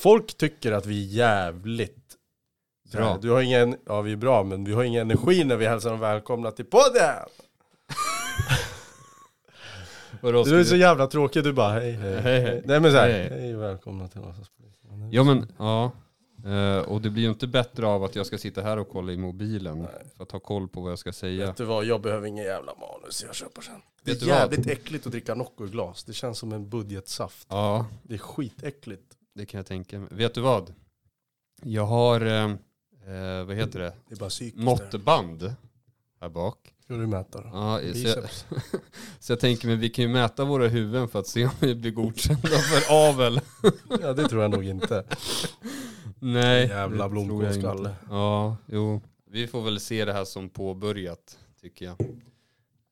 Folk tycker att vi är jävligt Bra. Du har ingen, ja vi är bra, men vi har ingen energi när vi hälsar dem välkomna till podden! Vadå, Du är så jävla tråkig, du bara hej hej. Hej, hej. Nej men såhär, Hej, hej, hej. välkomna till Vasaspolisen. Ja men, ja. Eh, och det blir ju inte bättre av att jag ska sitta här och kolla i mobilen för att ha koll på vad jag ska säga. Vet du vad, jag behöver ingen jävla manus, jag köper sen. Det är du vad? jävligt äckligt att dricka Nocco i glas, det känns som en budgetsaft. Ja, Det är skitäckligt. Det kan jag tänka mig. Vet du vad? Jag har, eh, eh, vad heter det, Det är bara psykiskt. måttband här bak. Ska du mäta då? Ja, så, jag, så jag tänker mig vi kan ju mäta våra huvuden för att se om vi blir godkända för avel. Ja det tror jag nog inte. Nej. Jävla inte. Ja, jo. Vi får väl se det här som påbörjat, tycker jag.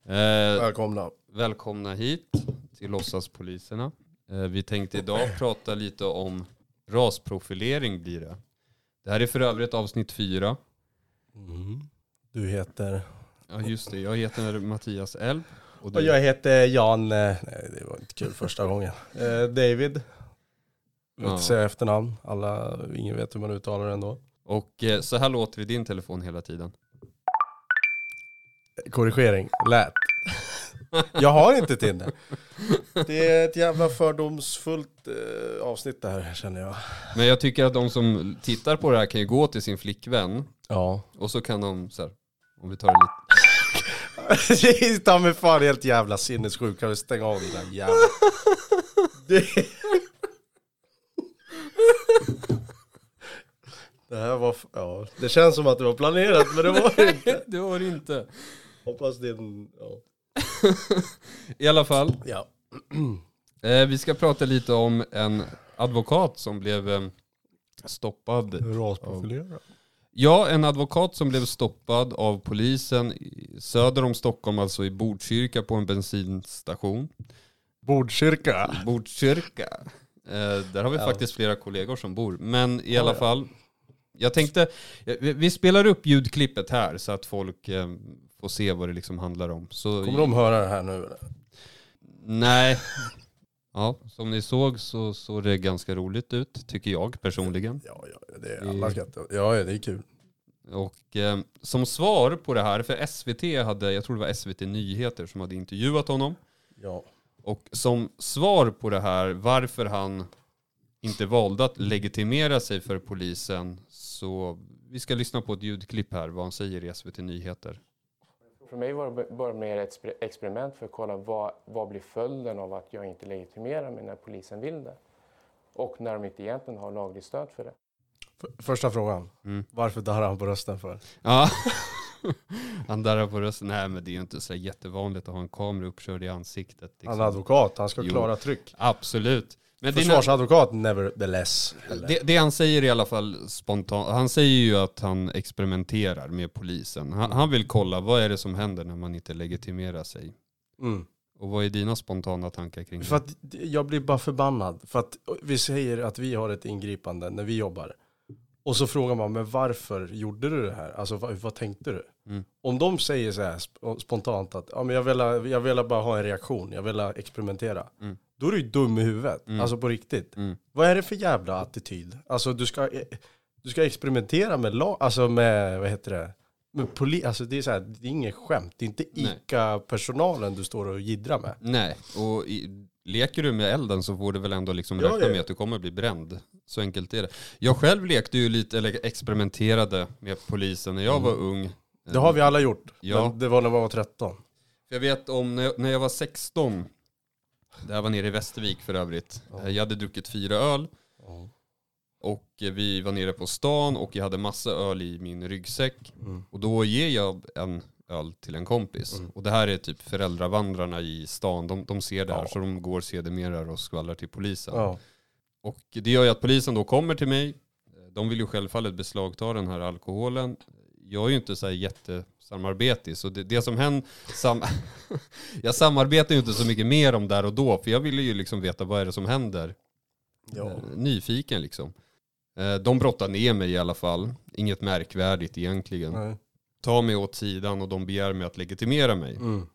Eh, Välkomna. välkomna hit till Låtsaspoliserna. Eh, vi tänkte idag prata lite om rasprofilering blir det. Det här är för övrigt avsnitt fyra. Mm. Du heter? Ja just det, jag heter Mattias Elb. Och Och jag heter Jan, eh, nej det var inte kul första gången. Eh, David. Jag vill inte säga efternamn, alla, ingen vet hur man uttalar det ändå. och eh, så här låter det i din telefon hela tiden. Korrigering, lät. Jag har inte Tinder. Det är ett jävla fördomsfullt eh, avsnitt det här känner jag. Men jag tycker att de som tittar på det här kan ju gå till sin flickvän Ja. och så kan de så här, om vi tar det lite. Det är ta mig fan helt jävla sinnessjukt. Kan vi stänga av den där jävla... Det... det här var... f- Ja, det känns som att det var planerat men det var det inte. det var det inte. Hoppas det är en... Ja. I alla fall, ja. Eh, vi ska prata lite om en advokat som blev eh, stoppad. Rasprofilera. Ja, en advokat som blev stoppad av polisen söder om Stockholm, alltså i Botkyrka på en bensinstation. Bordkyrka. Botkyrka. Eh, där har vi Ja. faktiskt flera kollegor som bor. Men i Ja, alla fall, jag tänkte, vi- vi spelar upp ljudklippet här så att folk eh, får se vad det liksom handlar om. Så, Kommer de höra det här nu eller? Nej. Ja, som ni såg så såg det ganska roligt ut, tycker jag personligen. Ja, ja, det är alla skrattar. Ja, det är kul. Och eh, som svar på det här, för SVT hade, jag tror det var SVT Nyheter som hade intervjuat honom. Ja. Och som svar på det här, varför han inte valde att legitimera sig för polisen, så vi ska lyssna på ett ljudklipp här, vad han säger i SVT Nyheter. För mig var det bara mer ett experiment för att kolla vad, vad blir följden av att jag inte legitimerar mig när polisen vill det. Och när de inte egentligen har lagligt stöd för det. Första frågan. Mm. Varför darrar han på rösten för? Ja, han darrar på rösten. Nej men det är ju inte så jättevanligt att ha en kamera uppkörd i ansiktet. liksom. Han är advokat, han ska Jo. klara tryck. Absolut. Men Försvarsadvokat nevertheless. Eller? det, det han säger i alla fall spontant, han säger ju att han experimenterar med polisen. Han, han vill kolla vad är det som händer när man inte legitimerar sig. Mm. Och vad är dina spontana tankar kring För det? att jag blir bara förbannad. För att vi säger att vi har ett ingripande när vi jobbar. Och så frågar man, men varför gjorde du det här? Alltså vad, vad tänkte du? Mm. Om de säger så här sp- spontant att ja, men jag, vill, jag vill bara ha en reaktion, jag vill experimentera. Mm. Då är du ju dum i huvudet. Mm. Alltså på riktigt. Mm. Vad är det för jävla attityd? Alltså du ska, du ska experimentera med lag, alltså med, vad heter det? Med poli- alltså det är så här, det är inget skämt. Det är inte. ICA-personalen du står och jiddrar med. Nej, och i, leker du med elden så får du väl ändå liksom Ja, räkna med att du kommer bli bränd. Så enkelt är det. Jag själv lekte ju lite, eller experimenterade med polisen när jag var ung. Mm. Det har vi alla gjort. Ja. Men det var när man var 13. Jag vet om när jag, när jag var 16, det här var nere i Västervik för övrigt. Ja. Jag hade druckit fyra öl och vi var nere på stan och jag hade massa öl i min ryggsäck. Mm. Och då ger jag en öl till en kompis. Mm. Och det här är typ föräldravandrarna i stan, de, de ser det här Ja. så de går sedermera och skvallrar till polisen. Ja. Och det gör ju att polisen då kommer till mig. De vill ju självfallet beslagta den här alkoholen. Jag är ju inte så här jättesamarbetig så det, det som händer, sam, jag samarbetar ju inte så mycket mer om där och då för jag ville ju liksom veta vad är det som händer. Ja. Eh, Nyfiken liksom. Eh, De brottar ner mig i alla fall, inget märkvärdigt egentligen. Nej. Tar mig åt sidan och de begär mig att legitimera mig. Mm.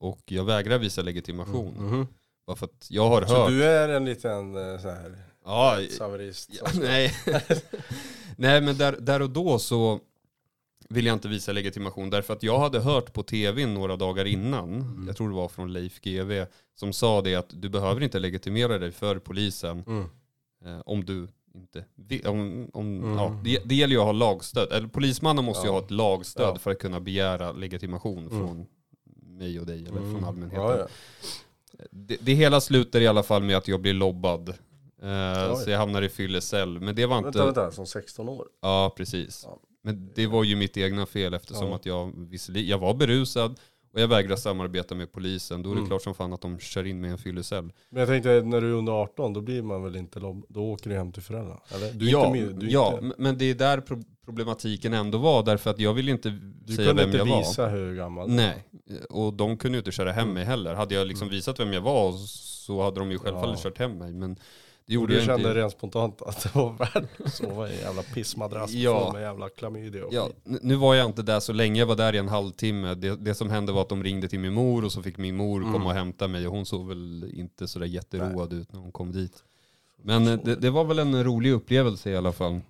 Och jag vägrar visa legitimation. Mhm. Bara för att jag har Så hört. du är en liten eh, så här, Ja. Ja, nej. nej, men där, där och då så vill jag inte visa legitimation därför att jag hade hört på tv några dagar innan, Mm. jag tror det var från Leif GV, som sa det att du behöver inte legitimera dig för polisen Mm. eh, om du inte. Om, om, Mm. ja, det, det gäller ju att ha lagstöd. Eller polismannen måste ju Ja. ha ett lagstöd Ja. för att kunna begära legitimation Mm. från mig och dig eller från Mm. allmänheten. Det, det hela slutar i alla fall med att jag blir lobbad. Eh, så jag hamnar i fyllecell. Men det var inte... Vänta, vänta, som 16 år? Ja, precis. Ja. Men det var ju mitt egna fel eftersom Ja. att jag visserligen, jag var berusad och jag vägrade samarbeta med polisen. Då är det Mm. klart som fan att de kör in med en fyllecell. Men jag tänkte när du är under 18 då blir man väl inte då åker du hem till föräldrarna? Eller? Du ja, inte med, du ja inte, men det är där pro- problematiken ändå var därför att jag ville inte du säga kunde vem inte jag var. visa hur gammal Nej, och de kunde ju inte köra hem Mm. mig heller. Hade jag liksom visat vem jag var så hade de ju självfallet Ja. kört hem mig. Men det gjorde Du jag kände inte. rent spontant att det var värt att sova i en jävla pissmadrass Ja. med jävla klamydia och Ja, nu var jag inte där så länge, jag var där i en halvtimme. Det, det som hände var att de ringde till min mor och så fick min mor Mm. komma och hämta mig och hon såg väl inte sådär jätteroad ut när hon kom dit. Men eh, det, det var väl en rolig upplevelse i alla fall.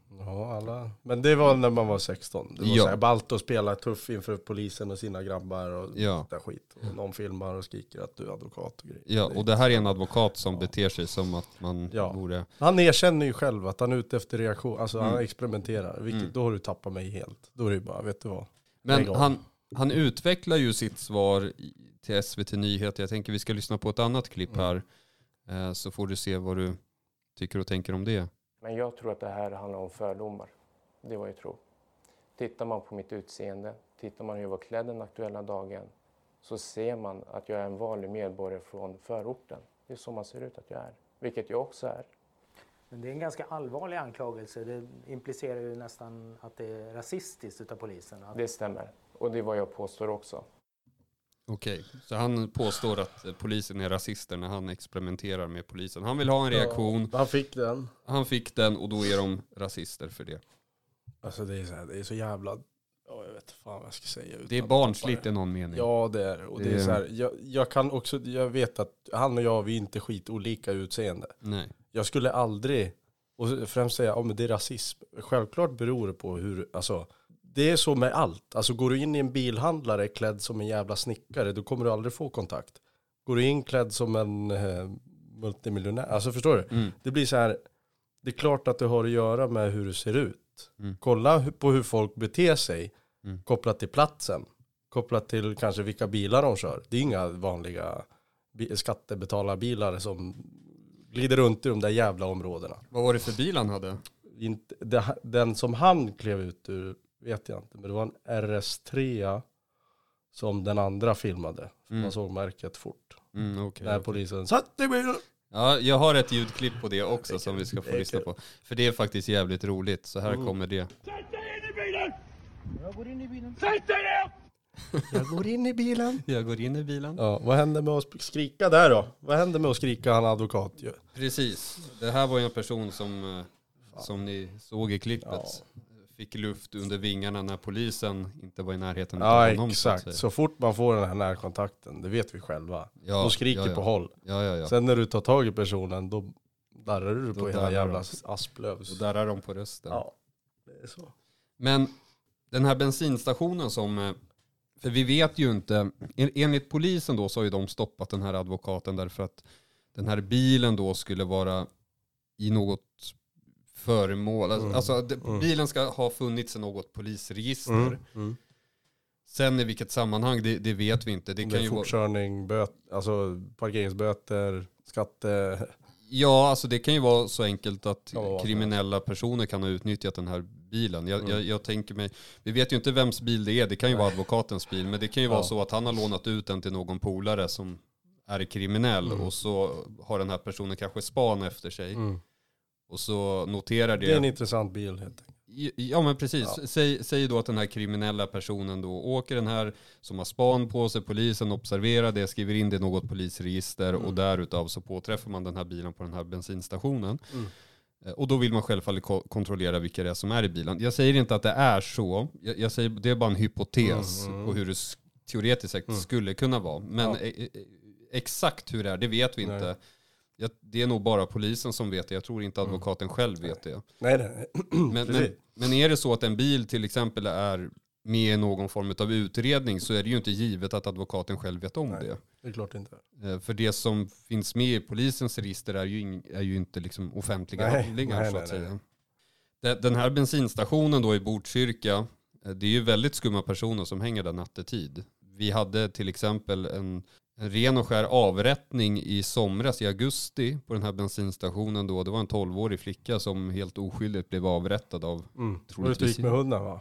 Ja, alla. Men det var när man var 16. Det var Ja. såhär ballt att spela tuff inför polisen och sina grabbar och Ja. där skit. Och någon filmar och skriker att du är advokat och grejer. Ja, och det här är en advokat som beter sig som att man Ja. vore... Han erkänner ju själv att han är ute efter reaktion, alltså han Mm. experimenterar. Vilket, Mm. Då har du tappat mig helt. Då är det ju bara, vet du vad? Men han, han utvecklar ju sitt svar till SVT Nyheter. Jag tänker vi ska lyssna på ett annat klipp Mm. här. Eh, Så får du se vad du tycker och tänker om det. Men jag tror att det här handlar om fördomar. Det är vad jag tror. Tittar man på mitt utseende, tittar man hur jag var klädd den aktuella dagen, så ser man att jag är en vanlig medborgare från förorten. Det är så man ser ut att jag är, vilket jag också är. Men det är en ganska allvarlig anklagelse. Det implicerar ju nästan att det är rasistiskt utav polisen. Att Det stämmer. Och det är vad jag påstår också. Okej, så han påstår att polisen är rasister när han experimenterar med polisen. Han vill ha en reaktion, Han fick den. han fick den och då är de rasister för det. Alltså det är så, här, det är så jävla, ja jag vet fan vad jag ska säga. Det är barnsligt i någon mening. Ja det är det. Och det, är så här, jag, jag kan också, jag vet att han och jag, vi är inte skitolika utseende. Nej. Jag skulle aldrig, och främst säga, ja men det är rasism. Självklart beror det på hur, alltså det är så med allt. Alltså går du in i en bilhandlare klädd som en jävla snickare, då kommer du aldrig få kontakt. Går du in klädd som en eh, multimiljonär, alltså förstår du? Mm. Det blir så här, det är klart att det har att göra med hur du ser ut. Mm. Kolla på hur folk beter sig Mm. kopplat till platsen. Kopplat till kanske vilka bilar de kör. Det är inga vanliga bi- skattebetalarbilar som glider runt i de där jävla områdena. Vad var det för bil han hade? Den som han klev ut ur vet jag inte. Men det var en RS3 som den andra filmade. Mm. Man såg märket fort. Mm, okej, När okej. polisen satt i bilen. Ja, jag har ett ljudklipp på det också Det som vi ska få lyssna på. För det är faktiskt jävligt roligt. Så här Mm. kommer det. Jag går in i bilen. Jag går in i bilen. Ja, vad hände med att skrika där då? Vad hände med att skrika han advokat ju? Precis. Det här var ju en person som, eh, som ni såg i klippet, fick luft under vingarna när polisen inte var i närheten av Ja honom. så exakt, säga. så fort man får den här närkontakten, det vet vi själva. Ja, Då skriker ja, ja. på håll. Sen när du tar tag i personen, då darrar du Då på hela darrar jävla asplövs. Och där är de på rösten. Ja, det är så. Men den här bensinstationen som, eh, för vi vet ju inte, en- enligt polisen då så har ju de stoppat den här advokaten därför att den här bilen då skulle vara i något föremål, alltså, Mm. alltså det, Mm. bilen ska ha funnits i något polisregister. Mm. Mm. Sen i vilket sammanhang, det, det vet vi inte. Det Det, kan är ju vara, fortkörning, böt, alltså parkeringsböter, skatte... ja, alltså det kan ju vara så enkelt att vara som kriminella personer kan ha utnyttjat den här bilen. Jag, Mm. jag, jag tänker mig, vi vet ju inte vems bil det är, det kan ju vara advokatens bil, men det kan ju vara Ja. så att han har lånat ut den till någon polare som är kriminell Mm. och så har den här personen kanske span efter sig Mm. Och så noterar Det är en det. intressant bil helt enkelt. Ja men precis, Ja. Säg, säg då att den här kriminella personen då åker den här som har span på sig, polisen observerar det, skriver in det i något polisregister och Mm. därutav så påträffar man den här bilen på den här bensinstationen. Mm. Eh, Och då vill man självfallet ko- kontrollera vilka det är som är i bilen. Jag säger inte att det är så, jag, jag säger det är bara en hypotes Mm, mm. på hur det teoretiskt sett Mm. skulle kunna vara. Men Ja. e- e- exakt hur det är, det vet vi Nej. inte. Jag, det är nog bara polisen som vet det. Jag tror inte advokaten själv vet det. Nej, nej. Men, men, men är det så att en bil till exempel är med i någon form av utredning så är det ju inte givet att advokaten själv vet om Nej. det. Det är klart inte. Eh, För det som finns med i polisens register är ju, ing, är ju inte liksom offentliga Nej, handlingar nej, så att säga. Den här bensinstationen då i Botkyrka, eh, det är ju väldigt skumma personer som hänger där nattetid. Vi hade till exempel en, en ren och skär avrättning i somras i augusti på den här bensinstationen då. Det var en 12-årig flicka som helt oskyldigt blev avrättad av Mm. Troligtvis och gick med hunden va?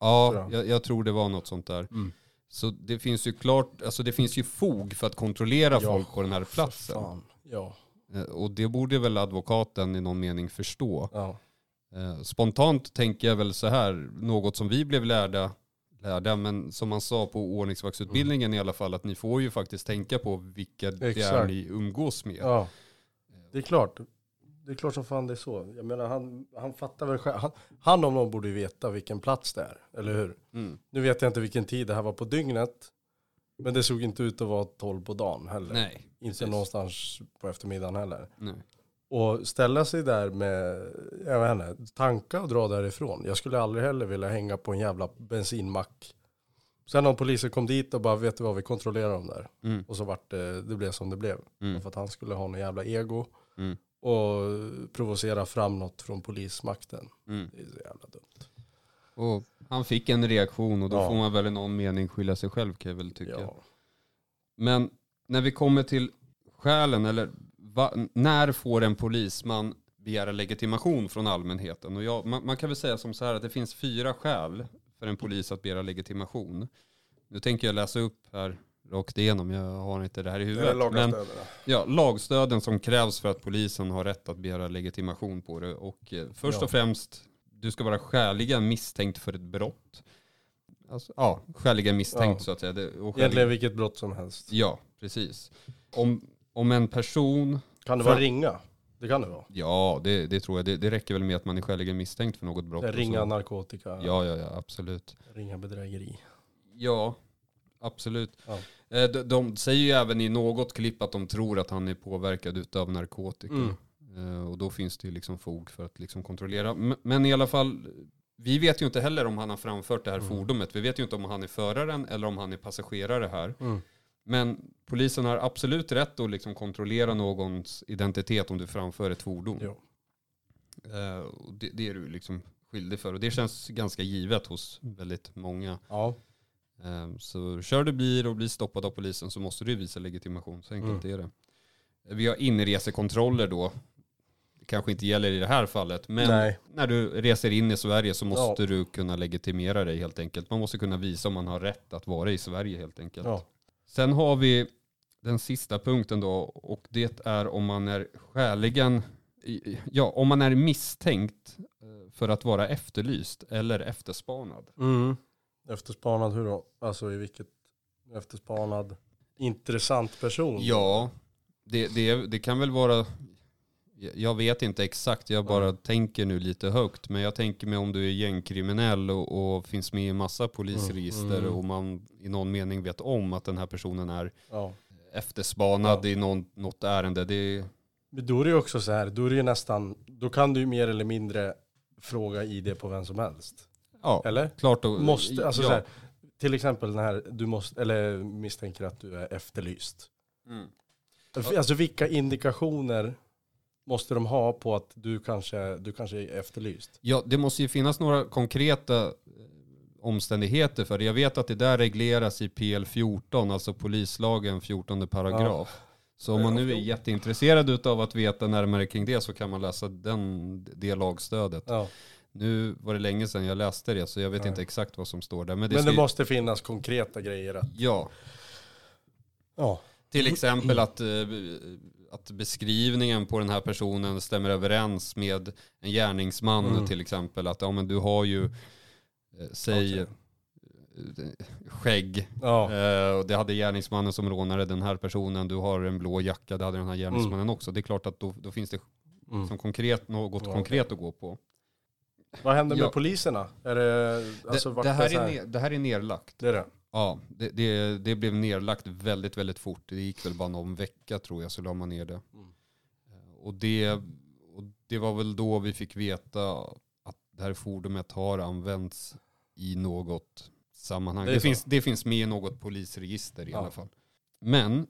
Ja, jag, jag tror det var något sånt där. Mm. Så det finns ju klart, alltså det finns ju fog för att kontrollera Ja, folk på den här platsen. Fan. Ja. Eh, Och det borde väl advokaten i någon mening förstå. ja. Eh, Spontant tänker jag väl så här, något som vi blev lärda, lärda men som man sa på ordningsvaktsutbildningen i alla fall, att ni får ju faktiskt tänka på vilka det är Exakt. ni umgås med. ja. Det är klart. Det är klart som fan det är så. Jag menar han, han fattar väl själv. Han, han om någon borde veta vilken plats det är. Eller hur? Mm. Nu vet jag inte vilken tid det här var på dygnet. Men det såg inte ut att vara 12 på dagen heller. Nej, inte precis. någonstans på eftermiddagen heller. nej. Och ställa sig där med, jag vet inte, tanka och dra därifrån. Jag skulle aldrig heller vilja hänga på en jävla bensinmack. Sen om polisen kom dit och bara, vet du vad, vi kontrollerar dem där. Mm. Och så vart det, det blev som det blev. Mm. För att han skulle ha någon jävla ego. Mm. Och provocera fram något från polismakten. Mm. Det är så jävla dumt. Och han fick en reaktion och då Ja. får man väl i någon mening skylla sig själv kan jag väl tycka. Ja. Men när vi kommer till skälen, eller va, när får en polisman begära legitimation från allmänheten? Och jag, man, man kan väl säga som så här att det finns fyra skäl för en polis att begära legitimation. Nu tänker jag läsa upp här rakt igenom, jag har inte det här i huvudet. Men ja, lagstöden som krävs för att polisen har rätt att begära legitimation på det. Och eh, först Ja. och främst, du ska vara skäligen misstänkt för ett brott. Alltså, ja, skäligen misstänkt Ja. så att säga. Det, och skäligen- Egentligen vilket brott som helst. Ja, precis. Om, om en person, Kan det För- vara ringa? Det kan det vara. ja det, det tror jag, det, det räcker väl med att man är skäligen misstänkt för något brott. Ringa narkotika, Ja, ja, ja, absolut. ringa bedrägeri. Ja, absolut. Ja. Eh, De, de säger ju även i något klipp att de tror att han är påverkad utav narkotika. Mm. Eh, Och då finns det ju liksom fog för att liksom kontrollera. Men i alla fall, vi vet ju inte heller om han har framfört det här Mm. fordonet. Vi vet ju inte om han är föraren eller om han är passagerare här. Mm. Men polisen har absolut rätt att liksom kontrollera någons identitet om du framför ett fordon. Jo. Eh, och det, det är du liksom skyldig för. Och det känns ganska givet hos väldigt många. Ja. Eh, så kör du bil och blir stoppad av polisen så måste du visa legitimation. Så enkelt Mm. är det. Eh, Vi har inresekontroller då. Det kanske inte gäller i det här fallet. Men Nej. när du reser in i Sverige så måste du kunna legitimera dig helt enkelt. Man måste kunna visa om man har rätt att vara i Sverige helt enkelt. Ja. Sen har vi den sista punkten då och det är om man är skäligen, ja om man är misstänkt eh, för att vara efterlyst eller efterspanad. Mm. Efterspanad hur då? Alltså i vilket efterspanad? Intressant person? Ja, det, det, det kan väl vara, jag vet inte exakt, jag bara tänker nu lite högt, men jag tänker mig om du är gängkriminell och, och finns med i massa polisregister Mm. och man i någon mening vet om att den här personen är Ja. efterspanad Ja. i någon, något ärende. Det, Men då är det ju också så här, då är det ju nästan, då kan du ju mer eller mindre fråga ID på vem som helst. ja, Eller? klart och, Måste, alltså ja. så här, till exempel den här, du måste, eller misstänker att du är efterlyst. Mm. Alltså vilka indikationer måste de ha på att du kanske, du kanske är efterlyst? Ja, det måste ju finnas några konkreta eh, omständigheter för det. Jag vet att det där regleras i PL 14, alltså polislagen 14 paragraf. Så om man nu är jätteintresserad av att veta närmare kring det så kan man läsa den, det lagstödet. Ja. Nu var det länge sedan jag läste det så jag vet Ja. inte exakt vad som står där. Men det, Men det måste finnas konkreta grejer. Att, Ja, ja. till exempel att, eh, att beskrivningen på den här personen stämmer överens med en gärningsman Mm. till exempel. Att ja, men du har ju, eh, säg, eh, skägg. Ja. Eh, och det hade gärningsmannen som rånare den här personen. Du har en blå jacka, det hade den här gärningsmannen också. Det är klart att då, då finns det Mm. som konkret, något Ja, konkret att gå på. Vad händer med Ja. poliserna? Är det, alltså, det, vart det, här är ner, det här är nerlagt. Det är det? Ja, det, det, det blev nerlagt väldigt, väldigt fort. Det gick väl bara någon vecka tror jag så la man ner det. Mm. och, det, och det var väl då vi fick veta att det här fordonet har använts i något sammanhang. Det är Det, så. finns, det finns med i något polisregister i Ja. alla fall. Men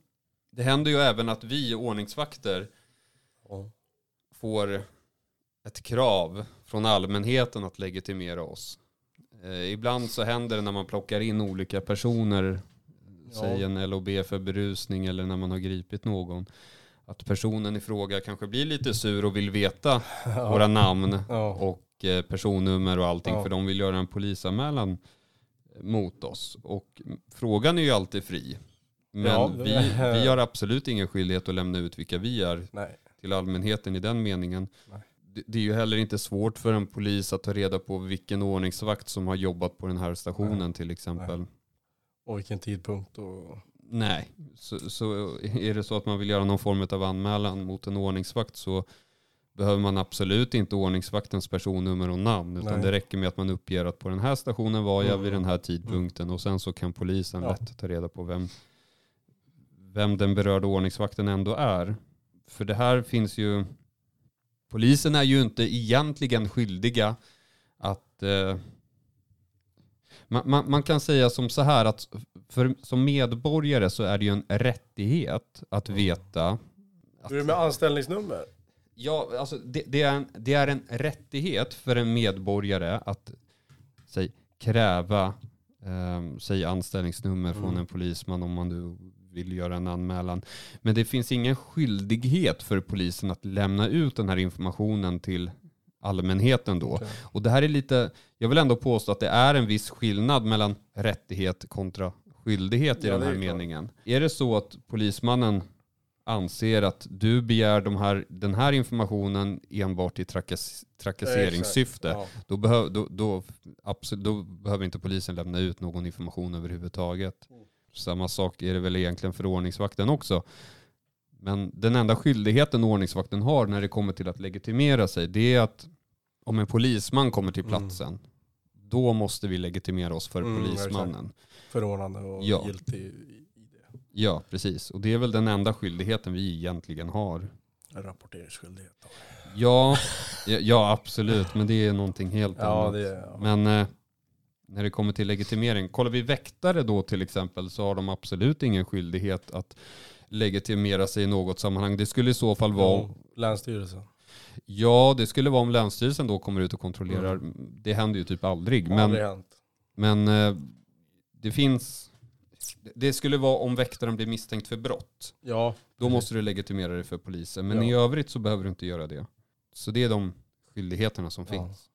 det händer ju även att vi ordningsvakter Ja. får ett krav från allmänheten att legitimera oss. Eh, ibland så händer det när man plockar in olika personer, Ja. säg en LOB för berusning eller när man har gripit någon, att personen i fråga kanske blir lite sur och vill veta våra namn Ja. och eh, personnummer och allting Ja. för de vill göra en polisanmälan mot oss. Och frågan är ju alltid fri. Men Ja, vi, vi har absolut ingen skyldighet att lämna ut vilka vi är Nej. till allmänheten i den meningen. Nej. Det, är ju heller inte svårt för en polis att ta reda på vilken ordningsvakt som har jobbat på den här stationen till exempel. Och vilken tidpunkt och... Nej, så, så är det så att man vill göra någon form av anmälan mot en ordningsvakt så behöver man absolut inte ordningsvaktens personnummer och namn utan Nej. det räcker med att man uppger att på den här stationen var jag Mm. vid den här tidpunkten och sen så kan polisen Ja. lätt ta reda på vem, vem den berörda ordningsvakten ändå är. För det här finns ju, polisen är ju inte egentligen skyldiga att eh, man, man, man kan säga som så här att för, som medborgare så är det ju en rättighet att veta. Att, Hur är det med anställningsnummer? ja, alltså det, det, är en, det är en rättighet för en medborgare att säg, kräva eh, säg anställningsnummer från Mm. en polisman om man nu vill göra en anmälan. Men det finns ingen skyldighet för polisen att lämna ut den här informationen till allmänheten då. Okej. Och det här är lite, jag vill ändå påstå att det är en viss skillnad mellan rättighet kontra skyldighet i Ja, den här är klart. meningen. Är det så att polismannen anser att du begär de här, den här informationen enbart i trakass, trakasseringssyfte, Ja. då, behöv, då, då, absolut, då behöver inte polisen lämna ut någon information överhuvudtaget. Mm. Samma sak är det väl egentligen för ordningsvakten också. Men den enda skyldigheten ordningsvakten har när det kommer till att legitimera sig, det är att om en polisman kommer till Mm. platsen, då måste vi legitimera oss för Mm, polismannen. Förordnande och Ja. giltig i i det. Ja, precis. Och det är väl den enda skyldigheten vi egentligen har. En rapporteringsskyldighet. Ja, ja, absolut. Men det är någonting helt Ja, annat. är... Ja. Men eh, när det kommer till legitimering, kollar vi väktare då till exempel så har de absolut ingen skyldighet att legitimera sig i något sammanhang. Det skulle i så fall vara, Ja, Länsstyrelsen. ja det skulle vara om Länsstyrelsen då kommer ut och kontrollerar. Det händer ju typ aldrig. Men, Aldrig hänt. men eh, det finns, det skulle vara om väktaren blir misstänkt för brott. Ja, Då måste du legitimera dig för polisen. Men Ja. i övrigt så behöver du inte göra det. Så det är de skyldigheterna som Ja. finns.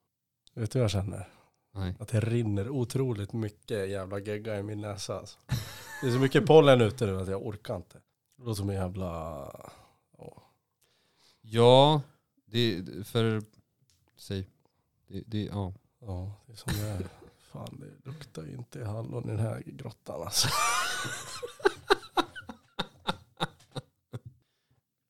vet du vad jag känner? Nej. Att det rinner otroligt mycket jävla gegga i min näsa. Alltså. Det är så mycket pollen ute nu att jag orkar inte. Det låter som en jävla... Ja. Ja, det, för, säg, det, det, ja. Ja, det är som det är. Fan, det luktar ju inte hallon i den här grottan alltså.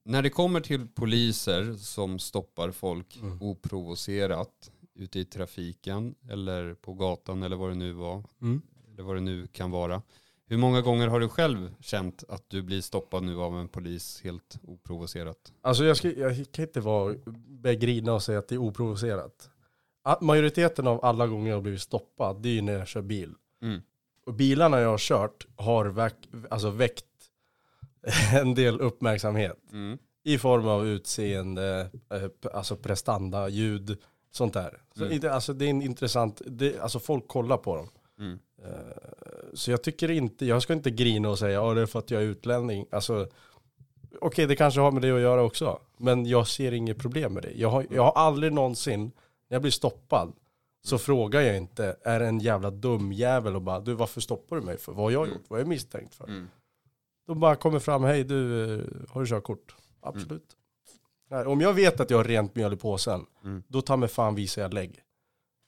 När det kommer till poliser som stoppar folk Mm. oprovocerat ute i trafiken eller på gatan eller vad det nu var, Mm. eller vad det nu kan vara. Hur många gånger har du själv känt att du blir stoppad nu av en polis helt oprovocerat? Alltså jag, ska, jag kan inte vara, börja grina och säga att det är oprovocerat. A- Majoriteten av alla gånger jag har blivit stoppad, det är ju när jag kör bil. Mm. Och bilarna jag har kört har väck, alltså väckt en del uppmärksamhet. Mm. I form av utseende, eh, alltså prestanda, ljud, sånt där. Så Mm. inte, alltså det är en intressant, det, alltså folk kollar på dem. Mm. Eh, Så jag tycker inte, jag ska inte grina och säga att det är för att jag är utlänning. Alltså, okej det kanske har med det att göra också. Men jag ser inget problem med det. Jag har, jag har aldrig någonsin, när jag blir stoppad, så frågar jag inte, är det en jävla dum jävel och bara, du varför stoppar du mig för? Vad har jag Mm. gjort? Vad är jag misstänkt för? Mm. De bara kommer fram, hej du, eh, har du körkort? Absolut. Nej, om jag vet att jag har rent mjöl i påsen, Mm. då tar mig fan visar jag lägg.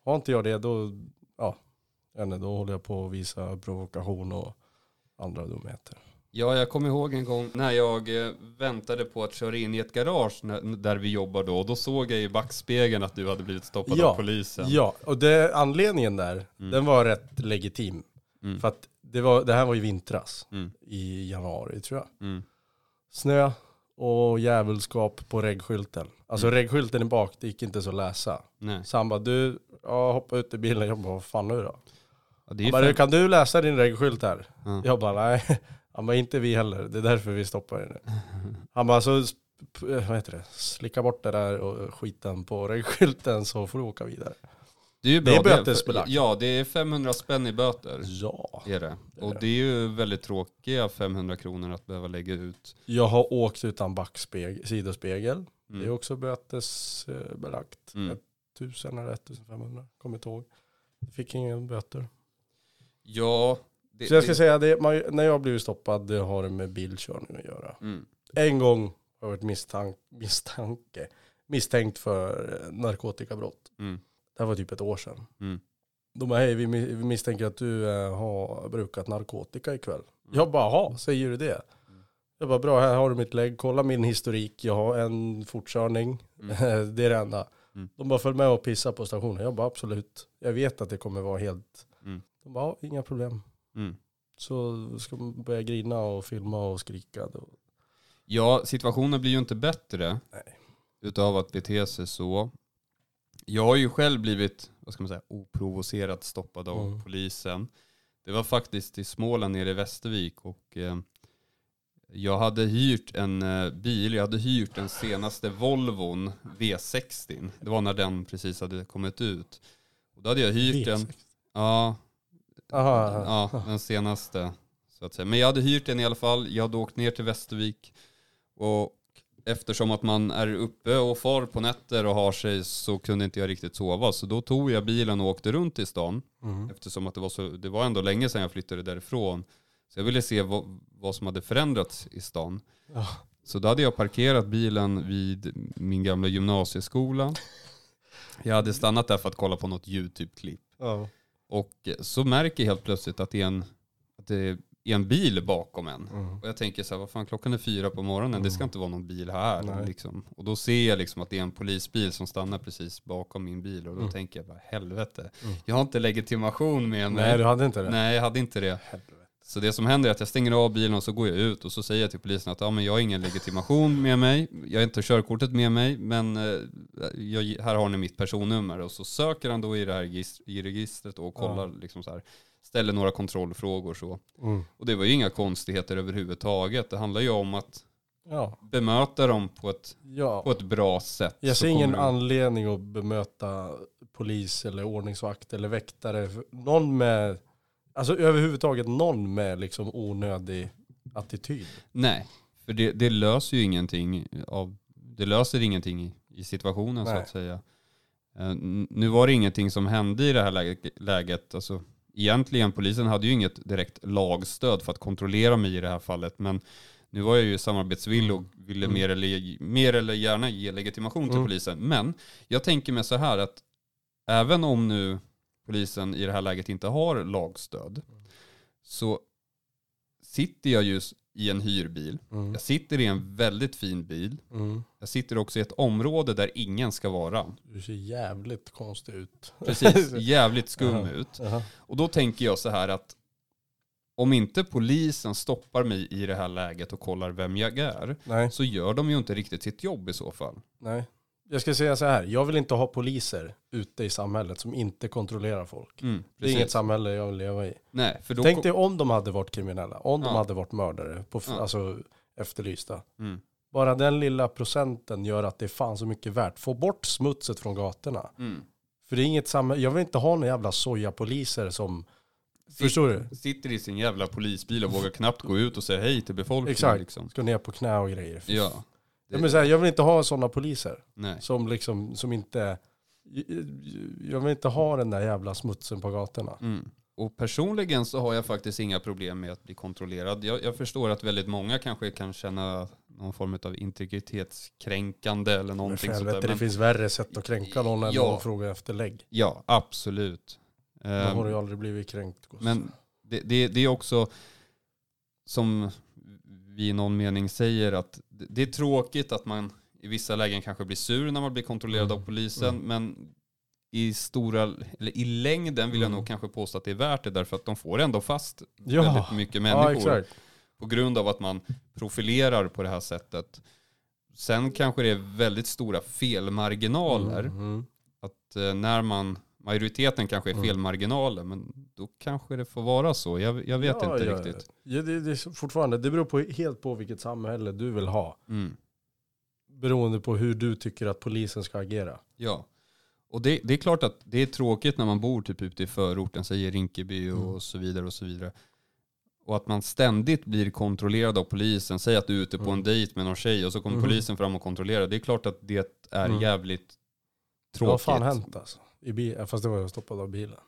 Har inte jag det, då, ja, då håller jag på att visa provokation och andra dumheter. Ja, jag kommer ihåg en gång när jag eh, väntade på att köra in i ett garage där vi jobbar då. Och då såg jag i backspegeln att du hade blivit stoppad Ja, av polisen. Ja, och det, anledningen där, Mm. den var rätt legitim. Mm. För att det, var, det här var i vintras, Mm. i januari tror jag. Mm. Snö, och djävulskap på reggskylten. Alltså Mm. reggskylten i bak, det gick inte så att läsa. Nej. Så han bara, du, ja, hoppa ut i bilen. Jag bara, vad fan nu då? Ja, Han bara, kan du läsa din reggskylt här? Ja. Jag bara, nej. Han bara, inte vi heller. Det är därför vi stoppar dig nu. Han bara, så vad heter det? slicka bort det där och skiten på reggskylten så får du åka vidare. Det är ju Det är bötesbelagt. Ja, det är 500 spänn i böter. Ja. Är det. Och det. är ju väldigt tråkiga 500 kronor att behöva lägga ut. Jag har åkt utan backspegel, sidospegel. Mm. Det är också bötesbelagt. Mm. 1000 eller 1500, kommer inte ihåg. Fick ingen böter. Ja, det, Så jag ska det, säga, det, man, när jag blivit stoppad, det har det med bilkörning att göra. mm. En gång har jag varit misstank, misstanke, misstänkt för eh, narkotikabrott. Mm. Det här var typ ett år sedan. Mm. De bara, hej vi mi- vi misstänker att du eh, har brukat narkotika ikväll. Mm. Jag bara, jaha, säger du det? Jag bara, bra här har du mitt lägg, kolla min historik, jag har en fortkörning. Mm. det är det enda. Mm. De bara, följ med och pissa på stationen. Jag bara, absolut. Jag vet att det kommer vara helt... Mm. De bara, ja, inga problem. Mm. Så ska man börja grina och filma och skrika. Då. Ja, situationen blir ju inte bättre Nej. utav att bete sig så. Jag har ju själv blivit, vad ska man säga, oprovocerat stoppad av Mm. polisen. Det var faktiskt i Småland nere i Västervik och eh, jag hade hyrt en eh, bil, jag hade hyrt den senaste Volvon V60. Det var när den precis hade kommit ut. Och då hade jag hyrt den, ja, aha. Ja, den senaste. Så att säga. Men jag hade hyrt den i alla fall. Jag hade åkt ner till Västervik. Och eftersom att man är uppe och far på nätter och har sig så kunde inte jag riktigt sova. Så då tog jag bilen och åkte runt i stan. Mm. Eftersom att det var, så, det var ändå länge sedan jag flyttade därifrån. Så jag ville se vad, vad som hade förändrats i stan. Ja. Så då hade jag parkerat bilen vid min gamla gymnasieskola. Jag hade stannat där för att kolla på något YouTube-klipp. Ja. Och så märker jag helt plötsligt att det är en, att det är en bil bakom en. Mm. Och jag tänker så här, vad fan klockan är fyra på morgonen, det ska inte vara någon bil här. Liksom. Och då ser jag liksom att det är en polisbil som stannar precis bakom min bil. Och då Mm. tänker jag bara, helvete. Mm. Jag har inte legitimation med mig. Nej, du hade inte det? Nej, jag hade inte det. Helvete. Så det som händer är att jag stänger av bilen och så går jag ut och så säger jag till polisen att ja, men jag har ingen legitimation med mig, jag har inte körkortet med mig, men eh, jag, här har ni mitt personnummer. Och så söker han då i det här regist- i registret och kollar, liksom så här, ställer några kontrollfrågor så. Mm. Och det var ju inga konstigheter överhuvudtaget. Det handlar ju om att Ja. bemöta dem på ett, ja. på ett bra sätt. Jag Så ser ingen de- anledning att bemöta polis eller ordningsvakt eller väktare. Någon med, alltså överhuvudtaget någon med liksom onödig attityd. Nej, för det, det löser ju ingenting av, det löser ingenting i, situationen så Nej. att säga. Eh, Nu var det ingenting som hände i det här läget, läget. Alltså, egentligen, polisen hade ju inget direkt lagstöd för att kontrollera mig i det här fallet. Men nu var jag ju samarbetsvillig och ville Mm. mer, eller, mer eller gärna ge legitimation till Mm. polisen. Men jag tänker mig så här att även om nu polisen i det här läget inte har lagstöd så sitter jag just i en hyrbil. Mm. Jag sitter i en väldigt fin bil. Mm. Jag sitter också i ett område där ingen ska vara. Du ser jävligt konstig ut. Precis, jävligt skum Jaha. ut. Jaha. Och då tänker jag så här att om inte polisen stoppar mig i det här läget och kollar vem jag är Nej, så gör de ju inte riktigt sitt jobb i så fall. nej. Jag ska säga så här, jag vill inte ha poliser ute i samhället som inte kontrollerar folk. Mm, Det är inget samhälle jag vill leva i. Nej, för då... Tänk dig om de hade varit kriminella, om de Ja. hade varit mördare, på, Ja. alltså efterlysta. Mm, Bara den lilla procenten gör att det är fan så mycket värt. Få bort smutset från gatorna. mm. För det är inget samhälle, jag vill inte ha några jävla sojapoliser som, Sitt- förstår du? Sitter i sin jävla polisbil och vågar knappt gå ut och säga hej till befolkningen. Exakt. Liksom. Ska ner på knä och grejer. Ja. Ja, men så här, jag vill inte ha sådana poliser Nej. som liksom, som inte, jag vill inte ha den där jävla smutsen på gatorna. Mm. Och personligen så har jag faktiskt inga problem med att bli kontrollerad. Jag, jag förstår att väldigt många kanske kan känna någon form av integritetskränkande eller någonting sånt där. det Men, finns värre sätt att kränka någon än Ja. att fråga efter lägg. ja, absolut. Då har Ehm, du ju aldrig blivit kränkt. Men det, det, det är också som vi i någon mening säger att det är tråkigt att man i vissa lägen kanske blir sur när man blir kontrollerad Mm. av polisen. Mm. Men i stora, eller i längden vill jag Mm. nog kanske påstå att det är värt det därför att de får ändå fast Ja. väldigt mycket ja, människor. exakt. på grund av att man profilerar på det här sättet. sen kanske det är väldigt stora felmarginaler. Mm. Att eh, när man, majoriteten kanske är Mm. felmarginaler, men då kanske det får vara så. Jag, jag vet Ja, inte ja, riktigt. Ja, det, det är fortfarande, det beror på, helt på vilket samhälle du vill ha. Mm. Beroende på hur du tycker att polisen ska agera. Ja. Och det, det är klart att det är tråkigt när man bor typ ute i förorten, säger Rinkeby och Mm. så vidare och så vidare. Och att man ständigt blir kontrollerad av polisen. Säg att du är ute på Mm. en dejt med någon tjej och så kommer Mhm. polisen fram och kontrollerar. Det är klart att det är Mm. jävligt Det har tråkigt. fan hänt alltså. I bil, fast det var jag stoppad av bilen.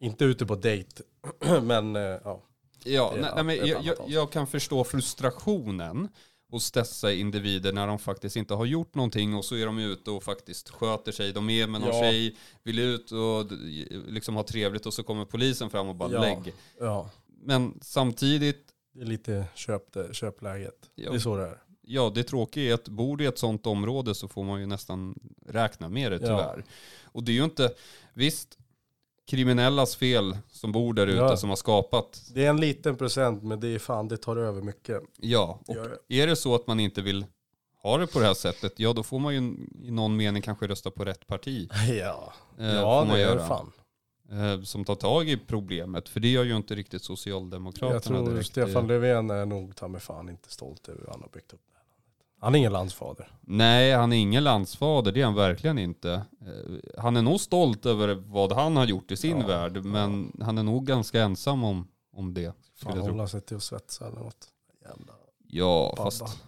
Inte ute på dejt, men eh, ja. Ja, nej, nej, men jag, jag, kan förstå frustrationen hos dessa individer när de faktiskt inte har gjort någonting och så är de ute och faktiskt sköter sig. De är med någon Ja. tjej, vill ut och liksom ha trevligt och så kommer polisen fram och bara Ja. lägg. ja. Men samtidigt, Det är lite köp, köpläget. Ja. Det är så det är. Ja det tråkiga är att bor du i ett sånt område så får man ju nästan räkna med det Ja. tyvärr. Och det är ju inte, visst, kriminellas fel som bor där ute Ja. som har skapat Det är en liten procent, men det är fan, det tar över mycket. Ja, och Ja, är det så att man inte vill ha det på det här sättet, ja då får man ju i någon mening kanske rösta på rätt parti. Ja, Eh, ja det det fan. Eh, som tar tag i problemet, för det gör ju inte riktigt Socialdemokraterna Jag tror direkt. Stefan Eh, Löfven är nog ta mig fan inte stolt över hur han har byggt upp det. Han är ingen landsfader. Nej, han är ingen landsfader, det är han verkligen inte. Eh, han är nog stolt över vad han har gjort i sin Ja, värld, men han är nog ganska ensam om, om det. tro. hålla sig till att svetsa eller något. Jävla Ja, babba. fast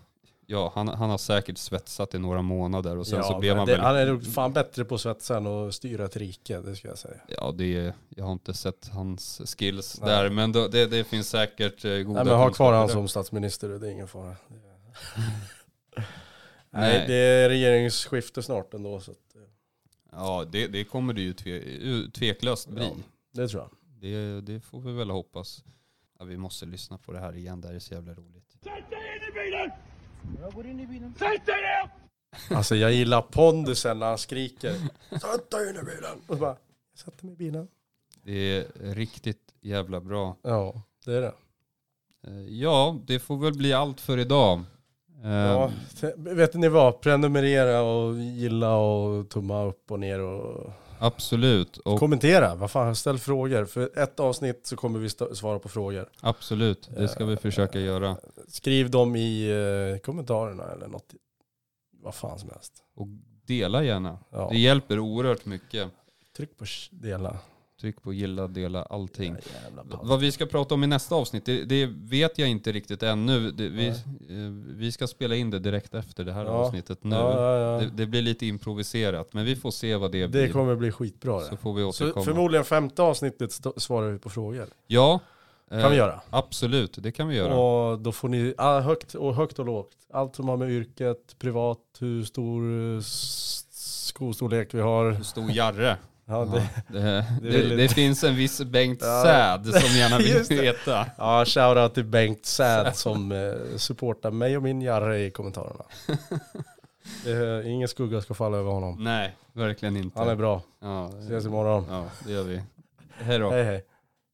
ja, han, han har säkert svetsat i några månader och sen så blev han det, väl... Han är nog fan bättre på att svetsa än att styra ett rike, det ska jag säga. Ja, det jag har inte sett hans skills Nej. där, men det, det finns säkert eh, goda Nej men ha kvar han som statsminister, det är ingen fara. Nej. Nej, det är regeringsskifte snart ändå, så att, eh, Ja, det, det kommer det ju tve, tveklöst bli. Ja. det tror jag. Det, det får vi väl hoppas. Ja, vi måste lyssna på det här igen, det här är så jävla roligt. Alltså jag gillar pondusen när han skriker. Sätt dig in i bilen! Och så bara, jag sätter mig i bilen. Det är riktigt jävla bra. Ja, det är det. Eh, Ja, det får väl bli allt för idag. Ja, te- vet ni vad? Prenumerera och gilla och tumma upp och ner och Absolut, och kommentera. Vad fan, ställ frågor. För ett avsnitt så kommer vi svara på frågor. absolut, det ska vi försöka göra. Skriv dem i eh, kommentarerna eller något. Vad fan som helst. Och dela gärna. Ja. Det hjälper oerhört mycket. Tryck på dela. Tryck på gilla, dela, allting. Vad vi ska prata om i nästa avsnitt, det, det vet jag inte riktigt ännu. Det, vi, eh, vi ska spela in det direkt efter det här Ja. avsnittet nu. Ja, ja. Det, det blir lite improviserat, men vi får se vad det, Det blir. kommer bli skitbra Så det. får vi Så återkomma. förmodligen femte avsnittet svarar vi på frågor. ja, kan eh, vi göra. Absolut, det kan vi göra. Och då får ni högt, och högt och lågt. Allt som har med yrket, privat, hur stor eh, skostorlek vi har. Hur stor Jarre. Ja, det, det, det det, finns en viss Bengt Ja. Säd som gärna vill veta. ja shoutout till Bengt Säd som eh, supportar mig och min Jarre i kommentarerna. Det är, ingen skugga ska falla över honom. Nej, verkligen inte. Han är bra. Ja, Ses imorgon. ja, det gör vi. Hej då. Hej hej.